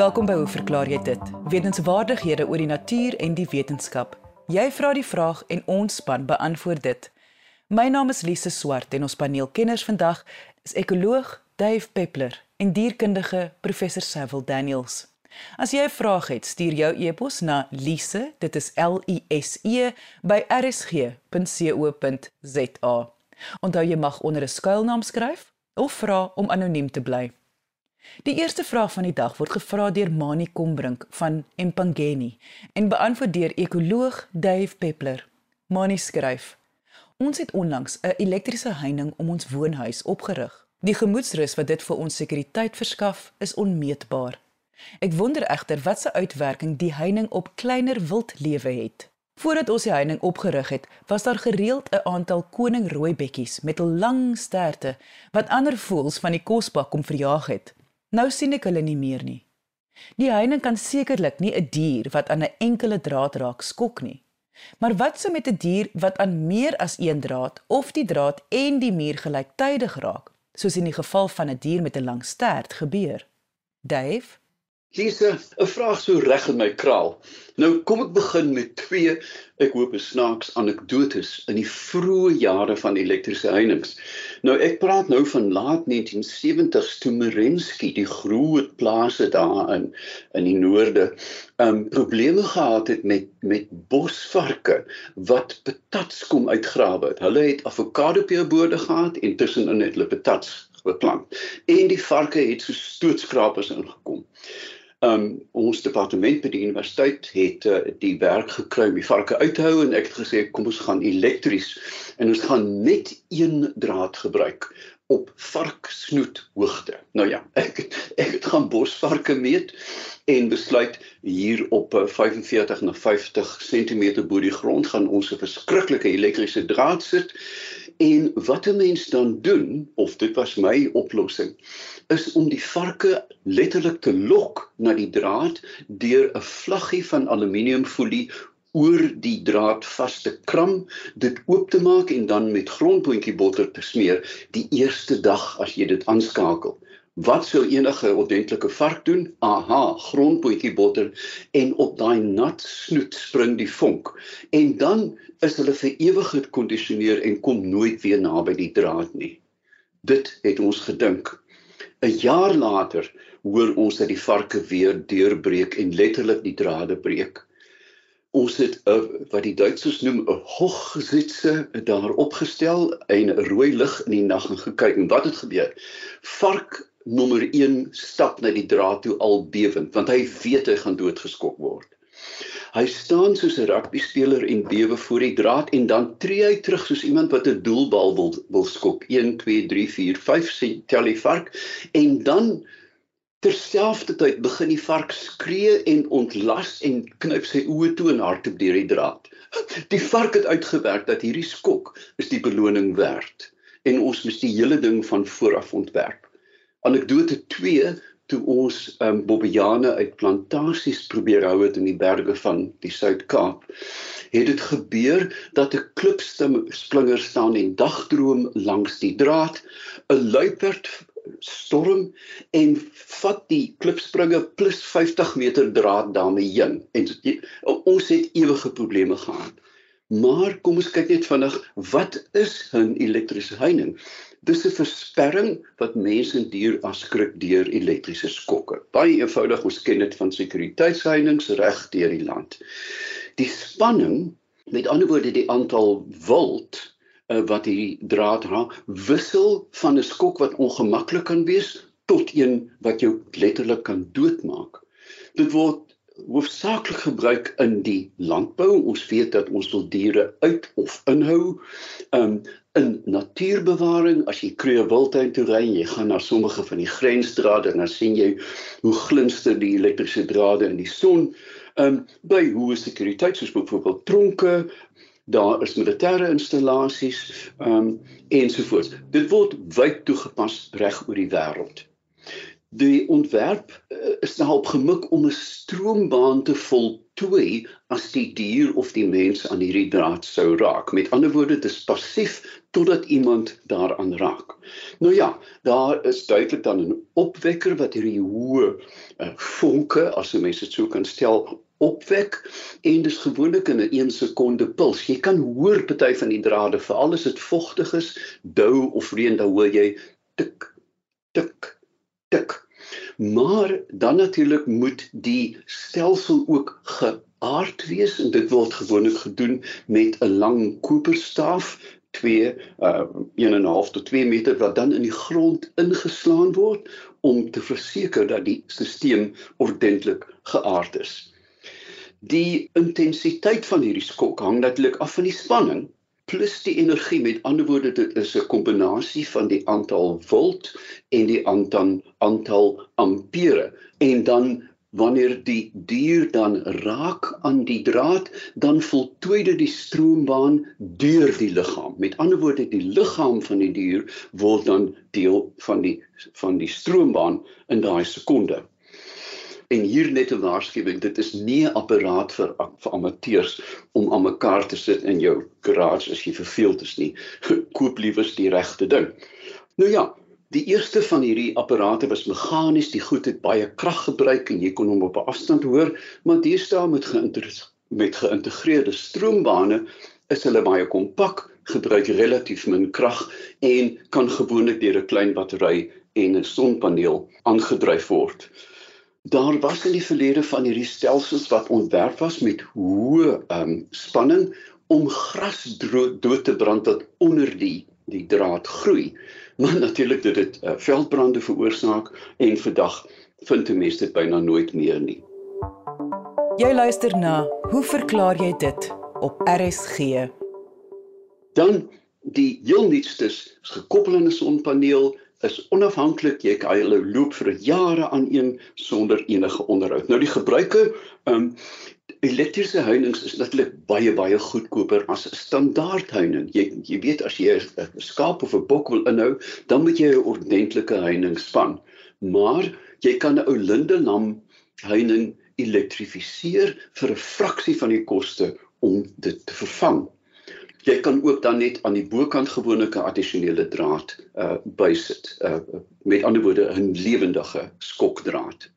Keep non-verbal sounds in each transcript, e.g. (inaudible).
Welkom by Hoe verklaar jy dit? Wetenskapwaardighede oor die natuur en die wetenskap. Jy vra die vraag en ons span beantwoord dit. My naam is Lise Swart en ons paneelkenners vandag is ekoloog Dave Peppler en dierkundige professor Cecil Daniels. As jy 'n vraag het, stuur jou e-pos na lise, dit is L I S E by rsg.co.za. Onthou jy mag onder 'n skuilnaam skryf of vra om anoniem te bly. Die eerste vraag van die dag word gevra deur Mani Kombrink van Empangeni en beantwoord deur ekoloog Dave Peppler. Mani skryf: Ons het onlangs 'n elektriese heining om ons woonhuis opgerig. Die gemoedsrus wat dit vir ons sekuriteit verskaf, is onmeetbaar. Ek wonder egter wat se uitwerking die heining op kleiner wildlewe het. Voordat ons die heining opgerig het, was daar gereeld 'n aantal koningrooibekkies met 'n lang sterte wat ander voëls van die kosbak kom verjaag het. Nou sien ek hulle nie meer nie. Die heining kan sekerlik nie 'n dier wat aan 'n enkele draad raak skok nie. Maar wat sou met 'n dier wat aan meer as een draad of die draad en die muur gelyktydig raak, soos in die geval van 'n die dier met 'n lang stert gebeur? Dave Hier's 'n vraag so reg in my kraal. Nou kom ek begin met twee, ek hoop snaaks anekdotes in die vroeë jare van elektriese heininge. Nou ek praat nou van laat 1970s toe Merensky die groot plase daar in in die noorde um probleme gehad het met met bosvarke wat patats kom uitgrawe het. Hulle het avokado peerbode gehad en tussenin het hulle patats geplant. En die varke het so stootskrapers ingekom um ons departement by die universiteit het uh, die werk gekry om die varke uit te hou en ek het gesê kom ons gaan elektries en ons gaan net een draad gebruik op varksnoet hoogte. Nou ja, (laughs) ek ek het gaan bosvarke meet en besluit hier op 45 uh, na 50 cm bo die grond gaan ons 'n verskriklike elektriese draad sit en wat 'n mens dan doen of dit was my oplossing is om die varke letterlik te lok na die draad deur 'n vlaggie van aluminiumfolie oor die draad vas te kram, dit oop te maak en dan met grondboontjie botter te smeer die eerste dag as jy dit aanskakel. Wat sou enige ordentlike vark doen? Aha, grondboontjie botter en op daai nat snoet spring die vonk. En dan is hulle vir ewig gekondisioneer en kom nooit weer naby die draad nie. Dit het ons gedink. 'n jaar later hoor ons dat die varke weer deurbreek en letterlik die drade breek. Ons het 'n wat die Duitsers noem 'n hochgesitze daar opgestel en 'n rooi lig in die nag en gekyk en wat het gebeur? Vark nommer 1 stap na die draad toe al bewend want hy weet hy gaan doodgeskok word. Hy staan soos 'n rugby speler en bewe voor die draad en dan tree hy terug soos iemand wat 'n doelbal wil wil skop. 1 2 3 4 5 sien tel die vark en dan terselfdertyd begin die vark skree en ontlas en knyp sy oë toe en hardloop deur die draad. (laughs) Die vark het uitgewerk dat hierdie skok is die beloning werd en ons moet die hele ding van vooraf ontwerp. Anekdote toe ons um, bobbejane uit plantasies probeer hou het in die berge van die Suid-Kaap, het dit gebeur dat 'n klipspringer staan en dagdroom langs die draad, 'n luiperd storm en vat die klipspringer plus 50 meter draad daarmee heen en ons het ewige probleme gehad. Maar kom ons kyk net vinnig, wat is 'n elektriese heining? Dis 'n versperring wat mense en dier afskrik deur elektriese skokke. Baie eenvoudig, ons ken dit van sekuriteitsheininge reg deur die land. Die spanning, met ander woorde die aantal volt uh, wat die draad dra, wissel van 'n skok wat ongemaklik kan wees tot een wat jou letterlik kan doodmaak. Dit word hoofsaaklik gebruik in die landbou. Ons weet dat ons wil diere uit of inhou. Um in natuurbewaring as jy Kruger Wildtuin toe ry jy gaan na sommige van die grensdrade en dan sien jy hoe glinster die elektriese drade in die son um by hoe sekuriteit soos byvoorbeeld tronke daar is militêre installasies um ensovoorts dit word wyd toegepas reg oor die wêreld Die ontwerp uh, is nou op gemik om 'n stroombaan te voltooi as die dier of die mens aan hierdie draad sou raak. Met ander woorde, dit is passief totdat iemand daaraan raak. Nou ja, daar is duidelik dan 'n opwekker wat hierdie hoë uh, vonke, as jy mens dit sou kan stel, opwek en dis gewoonlik in 'n 1 sekonde puls. Jy kan hoor party van die drade, veral as dit vogtig is, dou of reën, dan hoor jy tik tik tik. Maar dan natuurlik moet die stelsel ook geaard wees en dit word gewoonlik gedoen met 'n lang koperstaaf 2 uh 1.5 tot 2 meter wat dan in die grond ingeslaan word om te verseker dat die stelsel ordentlik geaard is. Die intensiteit van hierdie skok hang natuurlik af van die spanning plus die energie met ander woorde dit is 'n kombinasie van die aantal volt en die aantal aantal ampere. En dan wanneer die dier dan raak aan die draad dan voltooi dit die stroombaan deur die liggaam met ander woorde die liggaam van die dier word dan deel van die van die stroombaan in daai sekonde En hier net 'n waarskuwing, dit is nie 'n apparaat vir vir amateurs om aan mekaar te sit in jou garage as jy verveeld is nie. (laughs) Koop liewers die regte ding. Nou ja, die eerste van hierdie apparate was meganies, die goed het baie krag gebruik en jy kon hom op 'n afstand hoor, maar deesdae met met geïntegreerde stroombane is hulle baie kompak, gebruik relatief min krag en kan gewoonlik deur 'n klein battery en 'n sonpaneel aangedryf word. Daar was in die verlede van hierdie stelsels wat ontwerp was met hoë um, spanning om gras dood te brand wat onder die die draad groei. Maar natuurlik dit het uh, veldbrande veroorsaak en vandag vind mense dit byna nooit meer nie. Jy luister na Hoe verklaar jy dit op RSG? Dan die heel nuutste is gekoppel aan 'n sonpaneel is onafhanklik. Jy kan hulle loop vir jare aan een sonder enige onderhoud. Nou die gebruiker, ehm um, elektriese heininge is natuurlik baie baie goedkoper as 'n standaard heining. Jy jy weet as jy 'n skaap of 'n bok wil inhou, dan moet jy 'n ordentlike heining span. Maar jy kan 'n ou lindenam heining elektrifiseer vir 'n fraksie van die koste om dit te vervang. Jy kan ook dan net aan die bokant gewoneke addisionele draad uh bysit. Uh met ander woorde 'n lewendige skokdraad.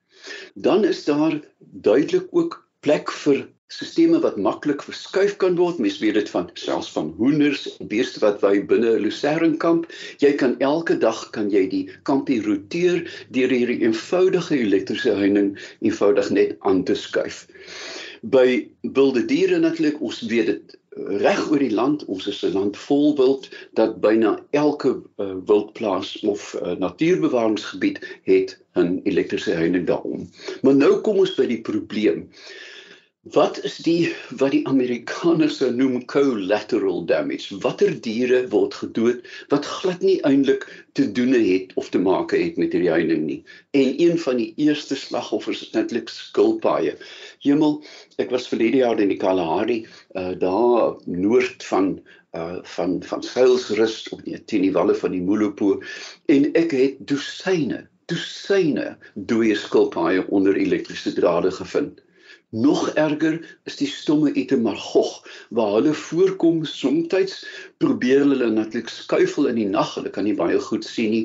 Dan is daar duidelik ook plek vir sisteme wat maklik verskuif kan word. Mens weet dit van selfs van hoenders, beeste wat wy binne 'n lucernkamp. Jy kan elke dag kan jy die kampie roteer deur hierdie eenvoudige elektriese heining eenvoudig net aan te skuif. By wilde diere natuurlik, ons weet dit reg oor die land, ons is 'n land vol wild dat byna elke uh, wildplaas of uh, natuurbewaringsgebied het 'n elektriese heining daarom. Maar nou kom ons by die probleem. Wat is die wat die Amerikaners sou noem collateral damage? Watter diere word gedood wat glad nie eintlik te doen het of te maak het met hierdie heining nie. En een van die eerste slagoffers is natuurlik skilpaaie. Hemel, ek was verlede jaar in die Kalahari, uh daar noord van uh van van Seilsrus op die teen die walle van die Molopo en ek het dosyne, dosyne dooie skilpaaie onder elektriese drade gevind. Nog erger is die stomme etemagog waar hulle voorkom soms probeer hulle natuurlik skuifel in die nag. Hulle kan nie baie goed sien nie.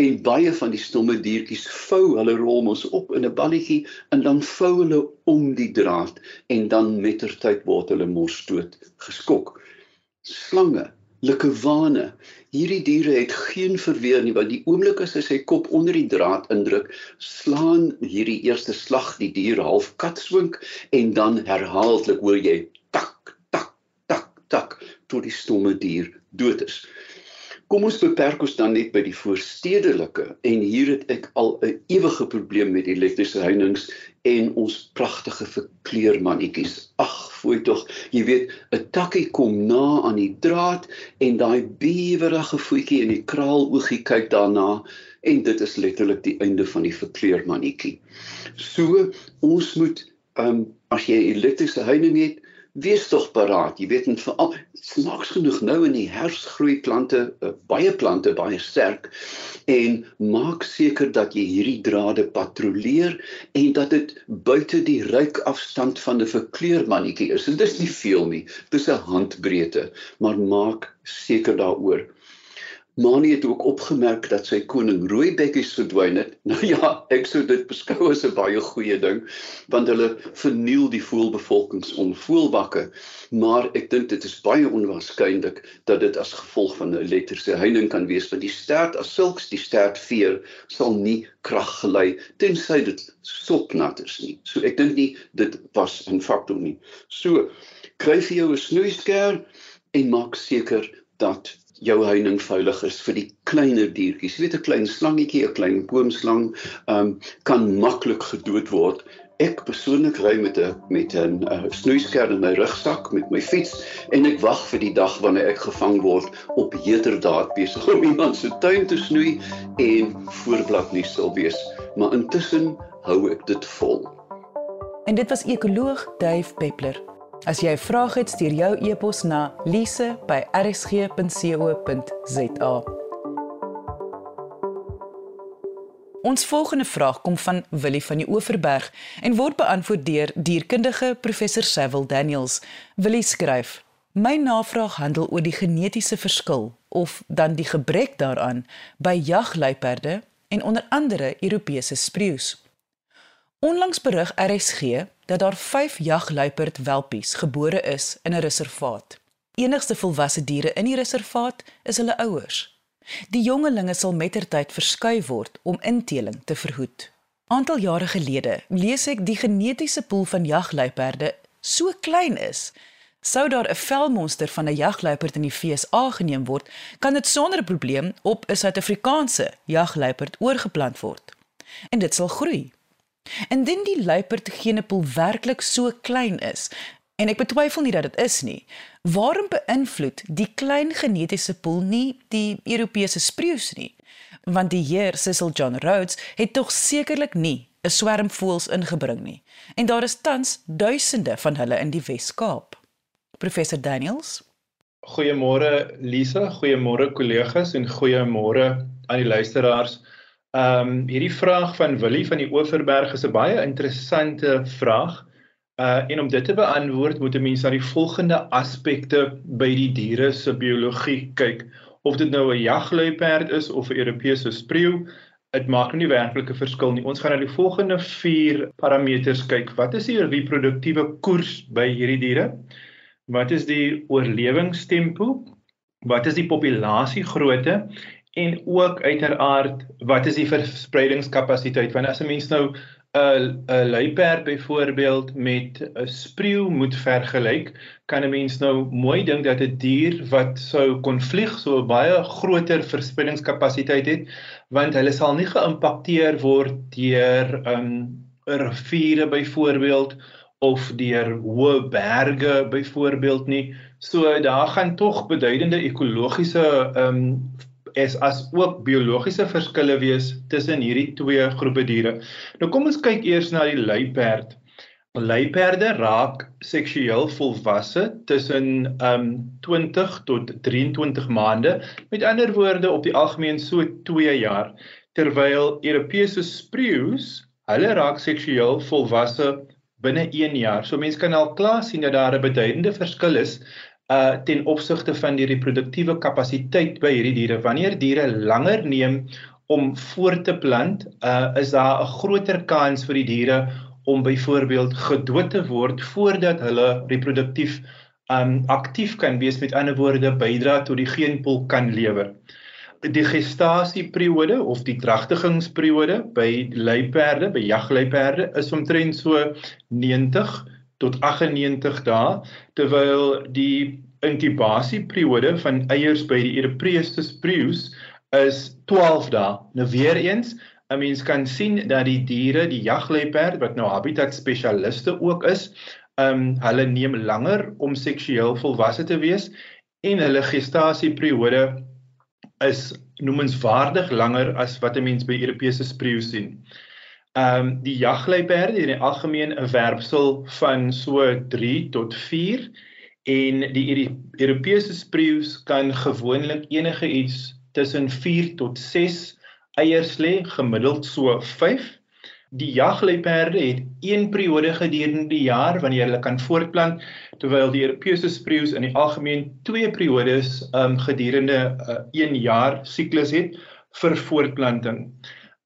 En baie van die stomme diertjies vou hulle rol mos op in 'n balletjie en dan vou hulle om die draad en dan mettertyd word hulle mos dood geskok slange likkewane hierdie diere het geen verweer nie want die oomblik as hy sy kop onder die draad indruk slaan hierdie eerste slag die dier half katswink en dan herhaaldelik hoor jy tak tak tak tak tot die stomme dier dood is Kom ons beperk ons dan net by die voorstedelike en hier het ek al 'n ewige probleem met elektriese heininge en ons pragtige verkleurmannetjies. Ag, fooi tog, jy weet, 'n takkie kom na aan die draad en daai bewerige voetjie in die kraaloogie kyk daarna en dit is letterlik die einde van die verkleurmannetjie. So ons moet ehm um, as jy elektriese heining het, wees tog paraat. Jy weet net veral snaaks genoeg nou in die herfs groei plante uh, baie plante baie sterk en maak seker dat jy hierdie drade patrolleer en dat dit buite die ruikafstand van 'n verkleurmannetjie is. En dis nie veel nie. Dis 'n handbreedte, maar maak seker daaroor. Mani het ook opgemerk dat sy koning rooibekkies verdwyn het. (laughs) Nou ja, ek sou dit beskou as 'n baie goeie ding want hulle verniel die voëlbevolkings onvoelbakke. Maar ek dink dit is baie onwaarskynlik dat dit as gevolg van 'n elektriese heining kan wees want die stert as sulks die stertveer sal nie krag gelei tensy dit sopnat is nie. So ek dink nie dit was 'n faktor nie. So kry vir jou 'n snoeisker en maak seker dat jou heining veilig is vir die kleiner diertjies. Jy weet 'n klein slangetjie, 'n klein boomslang, ehm um, kan maklik gedood word. Ek persoonlik ry met 'n met 'n uh, snoeisker in my rugsak met my fiets en ek wag vir die dag wanneer ek gevang word op heterdaad besig om iemand se tuin te snoei en voorblad nie sal wees. Maar intussen hou ek dit vol. En dit was ekoloog Dave Peppler As jy 'n vraag het, stuur jou e-pos na lise@rsg.co.za. Ons volgende vraag kom van Willie van die Oeverberg en word beantwoord deur dierkundige professor Sewil Daniels. Willie skryf: My navraag handel oor die genetiese verskil of dan die gebrek daaraan by jagluiperde en onder andere Europese spreeus. Onlangs berig RSG dat daar 5 jagluiperd welpies gebore is in 'n reservaat. Enigste volwasse diere in die reservaat is hulle ouers. Die jongelinge sal mettertyd verskuif word om inteling te verhoed. Aantal jare gelede lees ek die genetiese pool van jagluiperde so klein is, sou daar 'n velmonster van 'n jagluiperd in die FSA geneem word, kan dit sonder probleem op 'n Suid-Afrikaanse jagluiperd oorgeplant word. En dit sal groei. Indien die luipertgenepool werklik so klein is, en ek betwyfel nie dat dit is nie, waarom beïnvloed die klein genetiese pool nie die Europese spreeus nie? Want die heer Cecil John Rhodes het tog sekerlik nie 'n swerm voëls ingebring nie. En daar is tans duisende van hulle in die Wes-Kaap. Professor Daniels Goeiemôre Lisa, goeiemôre kollegas en goeiemôre aan die luisteraars. Ehm um, hierdie vraag van Willie van die Oeverberg is 'n baie interessante vraag. Uh en om dit te beantwoord, moet 'n mens na die volgende aspekte by die diere se biologie kyk. Of dit nou 'n jagluiperd is of 'n Europese spreeu, dit maak nie werklike verskil nie. Ons gaan na die volgende 4 parameters kyk. Wat is die reproduktiewe koers by hierdie diere? Wat is die oorlewingstempo? Wat is die populasie-grootte? En ook uiteraard wat is die verspreidingskapasiteit? Want as 'n mens nou 'n 'n luiperd byvoorbeeld met 'n spreeu moet vergelyk kan 'n mens nou mooi dink dat 'n dier wat sou kon vlieg so baie groter verspreidingskapasiteit het want hulle sal nie geïmpakteer word deur 'n um, riviere byvoorbeeld of deur hoë berge byvoorbeeld nie. So daar gaan tog beduidende ekologiese um, is as ook biologiese verskille wees tussen hierdie twee groepe diere. Nou kom ons kyk eers na die luiperd. Luiperde raak seksueel volwasse tussen um 20 tot 23 maande. Met ander woorde op die algemeen so 2 jaar, terwyl Europese spreeus, hulle raak seksueel volwasse binne 1 jaar. So mense kan al klaar sien dat daar 'n beduidende verskil is uh ten opsigte van die reproduktiewe kapasiteit by hierdie diere. Wanneer diere langer neem om voort te plant, uh is daar 'n groter kans vir die diere om byvoorbeeld gedood te word voordat hulle reproduktief um aktief kan wees met ander woorde bydra tot die geenpool kan lewer. Die gestasieperiode of die dragtigingsperiode by luiperde, by jagluiperde is omtrent so 90 tot 98 dae terwyl die inkubasieperiode van eiers by die Europese spreeus is 12 dae. Nou weer eens, 'n mens kan sien dat die diere, die jagluiperd wat nou habitat spesialiste ook is, ehm um, hulle neem langer om seksueel volwasse te wees en hulle gestasieperiode is noemenswaardig langer as wat 'n mens by Europese spreeus sien. Ehm um, die jagluiperd het in die algemeen 'n werpsel van so 3 tot 4 en die Europese spreeus kan gewoonlik enige iets tussen 4 tot 6 eiers lê, gemiddeld so 5. Die jagluiperde het een periode gedurende die jaar wanneer hulle kan voortplant, terwyl die Europese spreeus in die algemeen twee periodes um gedurende 'n uh, 1 jaar siklus het vir voortplanting.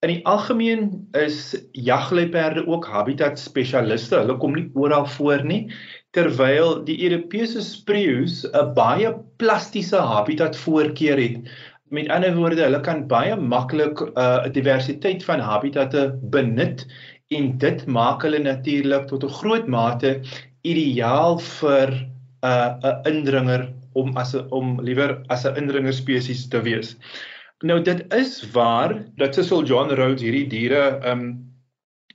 In die algemeen is jagluiperde ook habitat spesialiste. Hulle kom nie oral voor nie, terwyl die Europese spreeus 'n baie plastiese habitat voorkeur het Met ander woorde, hulle kan baie maklik 'n uh, diversiteit van habitatte benut en dit maak hulle natuurlik tot 'n groot mate ideaal vir 'n uh, 'n indringer om as 'n om liewer as 'n indringer spesies te wees. Nou dit is waar dat Cecil John Rhodes hierdie diere um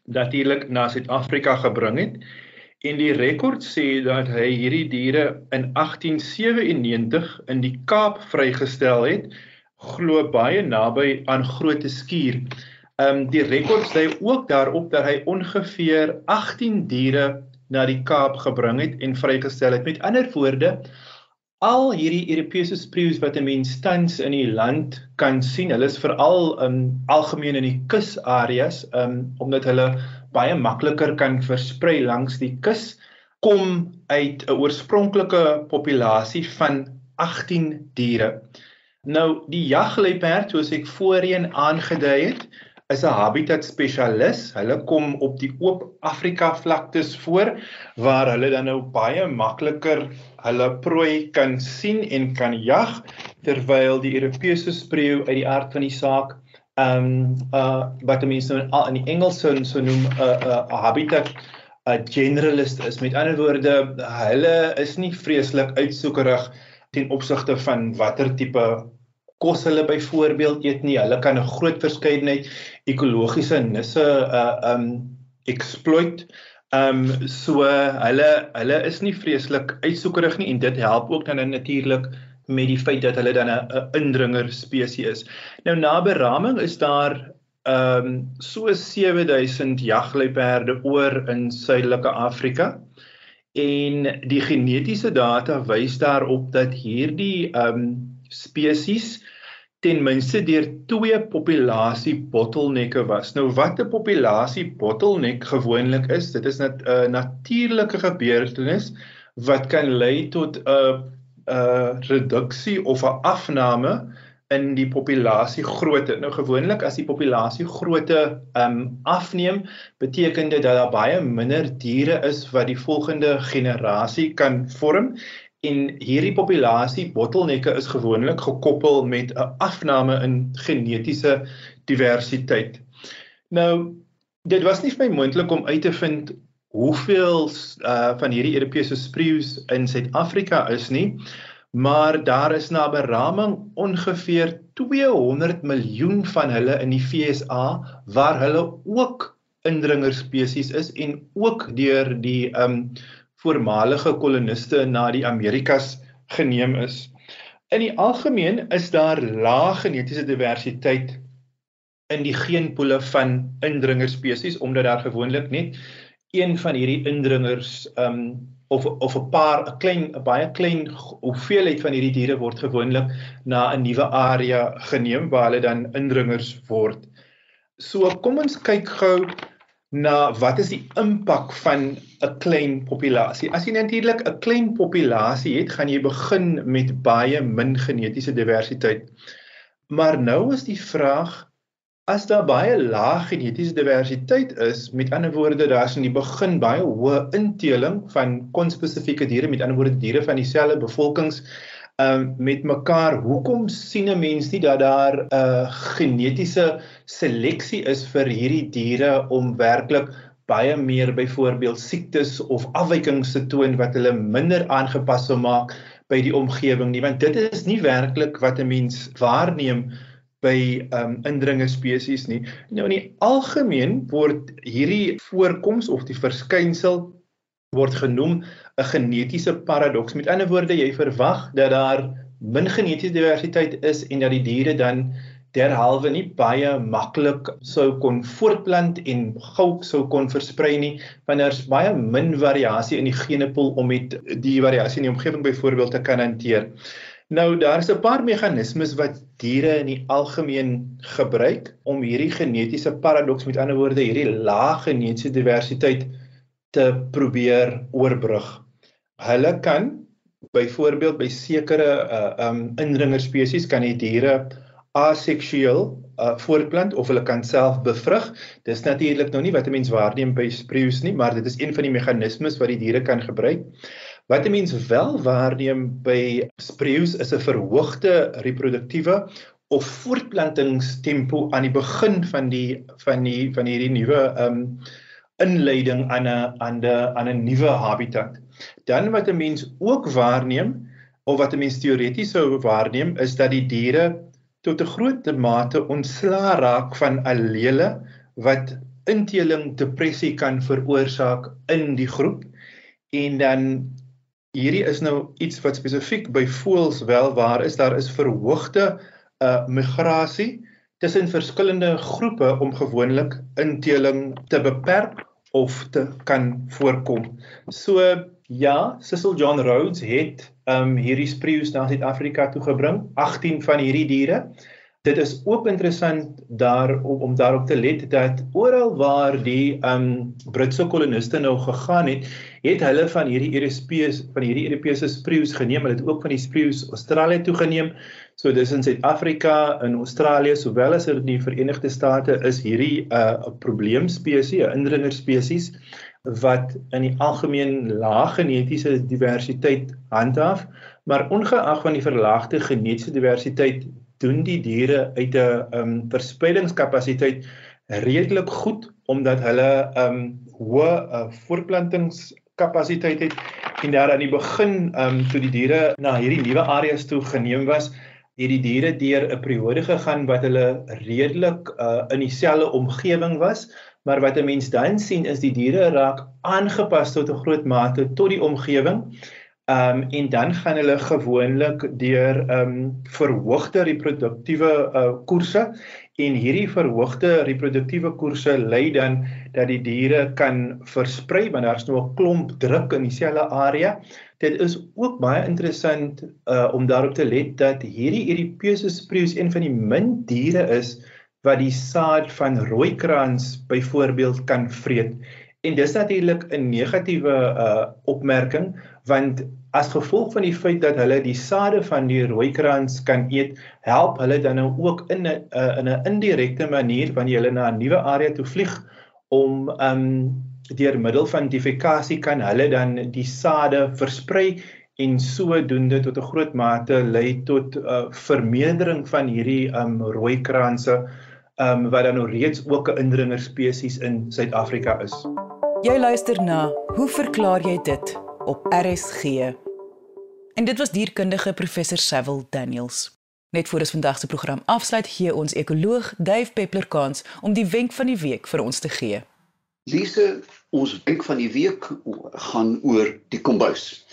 natuurlik na Suid-Afrika gebring het en die rekord sê dat hy hierdie diere in 1897 in die Kaap vrygestel het glo baie naby aan Grote Skuur. Ehm um, die rekord sê ook daarop dat hy ongeveer 18 diere na die Kaap gebring het en vrygestel het. Met ander woorde, al hierdie Europese spreeus wat 'n mens tans in die land kan sien, hulle is veral um, algemeen in die kusareas, um, omdat hulle baie makliker kan versprei langs die kus, kom uit 'n oorspronklike populasie van 18 diere. Nou die jagluiperd soos ek voorheen aangedui het, is 'n habitat spesialis. Hulle kom op die oop Afrika vlaktes voor waar hulle dan nou baie makliker hulle prooi kan sien en kan jag terwyl die Europese spreeu uit die aard van die saak ehm um, uh wat mense nou in die Engels sou so noem 'n uh, 'n uh, habitat 'n generalist is. Met ander woorde, hulle is nie vreeslik uitsoekerig ten opsigte van watter tipe kos hulle byvoorbeeld eet nie. Hulle kan 'n groot verskeidenheid ekologiese nisse uh um exploit. Um so hulle hulle is nie vreeslik uitsoekerig nie en dit help ook dan natuurlik met die feit dat hulle dan 'n indringer spesies is. Nou na beraming is daar um so 7000 jagluiperde oor in suidelike Afrika en die genetiese data wys daarop dat hierdie um spesies ten minste deur twee populasie bottelnekke was. Nou wat 'n populasie bottelnek gewoonlik is, dit is 'n uh, natuurlike gebeurtenis wat kan lei tot 'n 'n reduksie of 'n afname in die populasie grootte. Nou gewoonlik as die populasie grootte um afneem, beteken dit dat daar baie minder diere is wat die volgende generasie kan vorm en hierdie populasie bottelnekke is gewoonlik gekoppel met 'n afname in genetiese diversiteit. Nou dit was nie vir my moontlik om uit te vind hoeveel uh van hierdie Europese spreeus in Suid-Afrika is nie, maar daar is na beraming ongeveer 200 miljoen van hulle in die FSA waar hulle ook indringer spesies is en ook deur die um voormalige koloniste na die Amerikas geneem is. In die algemeen is daar lae genetiese diversiteit in die geenpoele van indringer spesies omdat daar gewoonlik net een van hierdie indringers um of of 'n paar 'n klein 'n baie klein hoeveelheid van hierdie diere word gewoonlik na 'n nuwe area geneem waar hulle dan indringers word. So kom ons kyk gou na wat is die impak van 'n klein populasie. As jy natuurlik 'n klein populasie het, gaan jy begin met baie min genetiese diversiteit. Maar nou is die vraag as daar baie lae genetiese diversiteit is, met ander woorde daar's in die begin baie hoë inteling van konspesifieke diere, met ander woorde diere van dieselfde bevolkings um, met mekaar. Hoekom sien 'n mens nie dat daar 'n uh, genetiese seleksie is vir hierdie diere om werklik baie meer byvoorbeeld siektes of afwykings te toon wat hulle minder aangepas sou maak by die omgewing nie want dit is nie werklik wat 'n mens waarneem by um indringe spesies nie. Nou in die algemeen word hierdie voorkoms of die verskynsel word genoem 'n genetiese paradoks. Met ander woorde, jy verwag dat daar min genetiese diversiteit is en dat die diere dan derhalwe nie baie maklik sou kon voortplant en gou sou kon versprei nie want daar's baie min variasie in die genepool om met die variasie in die omgewing byvoorbeeld te kan hanteer. Nou daar's 'n paar meganismes wat diere in die algemeen gebruik om hierdie genetiese paradoks met ander woorde hierdie lae genetiese diversiteit te probeer oorbrug. Hulle kan byvoorbeeld by sekere uh um indringer spesies kan die diere aseksueel uh voortplant of hulle kan self bevrug. Dis natuurlik nou nie wat 'n mens waarneem by spreeus nie, maar dit is een van die meganismes wat die diere kan gebruik. Wat 'n mens wel waarneem by spreeus is 'n verhoogde reproduktiewe of voortplantingstempo aan die begin van die van die van hierdie nuwe um inleiding aan 'n aan 'n aan 'n nuwe habitat. Dan wat 'n mens ook waarneem of wat 'n mens teoreties sou waarneem is dat die diere tot 'n groot mate ontslaa raak van allele wat inteling depressie kan veroorsaak in die groep. En dan hierdie is nou iets wat spesifiek by voëls wel waar is. Daar is verhoogde uh migrasie tussen verskillende groepe om gewoonlik inteling te beperk of te kan voorkom. So Ja, Cecil John Rhodes het um hierdie spreeus na Suid-Afrika toe gebring, 18 van hierdie diere. Dit is ook interessant daar om, om daarop te let dat oral waar die um Britse koloniste nou gegaan het, het hulle van hierdie Europese van hierdie Europese spreeus geneem. Hulle het ook van die spreeus Australië toe geneem. So dis in Suid-Afrika, in Australië, sowel as in die Verenigde State is hierdie 'n uh, probleemspesies, 'n indringer spesies wat in die algemeen lae genetiese diversiteit handhaaf, maar ongeag van die verlaagde genetiese diversiteit doen die diere uit 'n um, verspreidingskapasiteit redelik goed omdat hulle 'n um, hoë uh, voortplantingskapasiteit het en daar aan die begin um, toe die diere na hierdie nuwe areas toe geneem was het die diere deur 'n periode gegaan wat hulle redelik uh, in dieselfde omgewing was maar wat 'n mens dan sien is die diere raak aangepas tot 'n groot mate tot die omgewing. Ehm um, en dan gaan hulle gewoonlik deur ehm um, verhoogde reproduktiewe uh, koerse en hierdie verhoogde reproduktiewe koerse lei dan dat die diere kan versprei want daar's nou 'n klomp druk in dieselfde area. Dit is ook baie interessant uh, om daarop te let dat hierdie Oedipus spreeus een van die min diere is wat die saad van rooikrans byvoorbeeld kan vreet. En dis natuurlik 'n negatiewe uh opmerking want as gevolg van die feit dat hulle die sade van die rooikrans kan eet, help hulle dan nou ook in 'n uh, in 'n indirekte manier wanneer hulle na 'n nuwe area toe vlieg om um deur middel van defekasie kan hulle dan die sade versprei en sodoende tot 'n groot mate lei tot 'n uh, vermeerdering van hierdie um rooikranse um, wat dan nou reeds ook 'n indringer spesies in Suid-Afrika is. Jy luister na Hoe verklaar jy dit op RSG? En dit was dierkundige professor Sewil Daniels. Net voor ons vandag se program afsluit, gee ons ekoloog Dave Peppler kans om die wenk van die week vir ons te gee. Lise, ons wenk van die week gaan oor die kombuis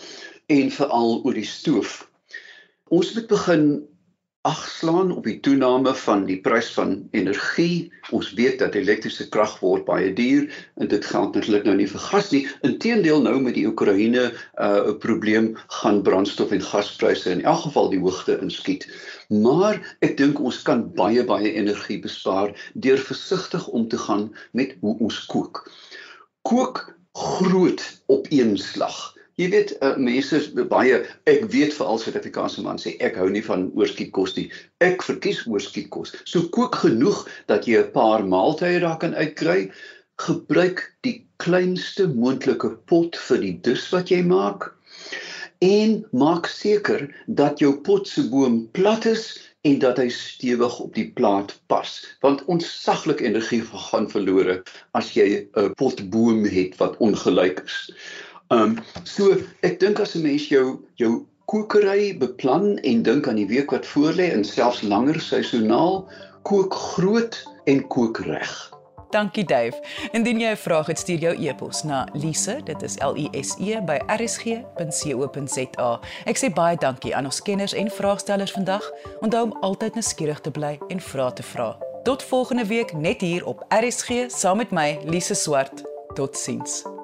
en veral oor die stoof. Ons moet begin agslaan op die toename van die prys van energie. Ons weet dat elektriese krag word baie duur en dit geld natuurlik nou nie vir gas nie. Inteendeel nou met die Oekraïne 'n uh, probleem gaan brandstof en gaspryse in elk geval die hoogte inskiet. Maar ek dink ons kan baie baie energie bespaar deur versigtig om te gaan met hoe ons kook. Kook groot op een slag. Jy weet uh, mense is baie ek weet veral Suid-Afrikaanse man sê ek hou nie van oorskietkos nie. Ek verkies oorskietkos. So kook genoeg dat jy 'n paar maaltye daar kan uitkry. Gebruik die kleinste moontlike pot vir die dis wat jy maak. En maak seker dat jou pot se boom plat is en dat hy stewig op die plaat pas want ons saglik energie gaan verlore as jy 'n pot boom het wat ongelyk is. Ehm um, so ek dink as 'n mens jou jou kokery beplan en dink aan die week wat voorlê en selfs langer seisoonaal, kook groot en kook reg. Dankie Dave. Indien jy 'n vraag het, stuur jou e-pos na lise, dit is L I S E by rsg.co.za. Ek sê baie dankie aan ons kenners en vraagstellers vandag. Onthou om altyd nuuskierig te bly en vra te vra. Tot volgende week net hier op RSG saam met my Lise Swart. Totsiens.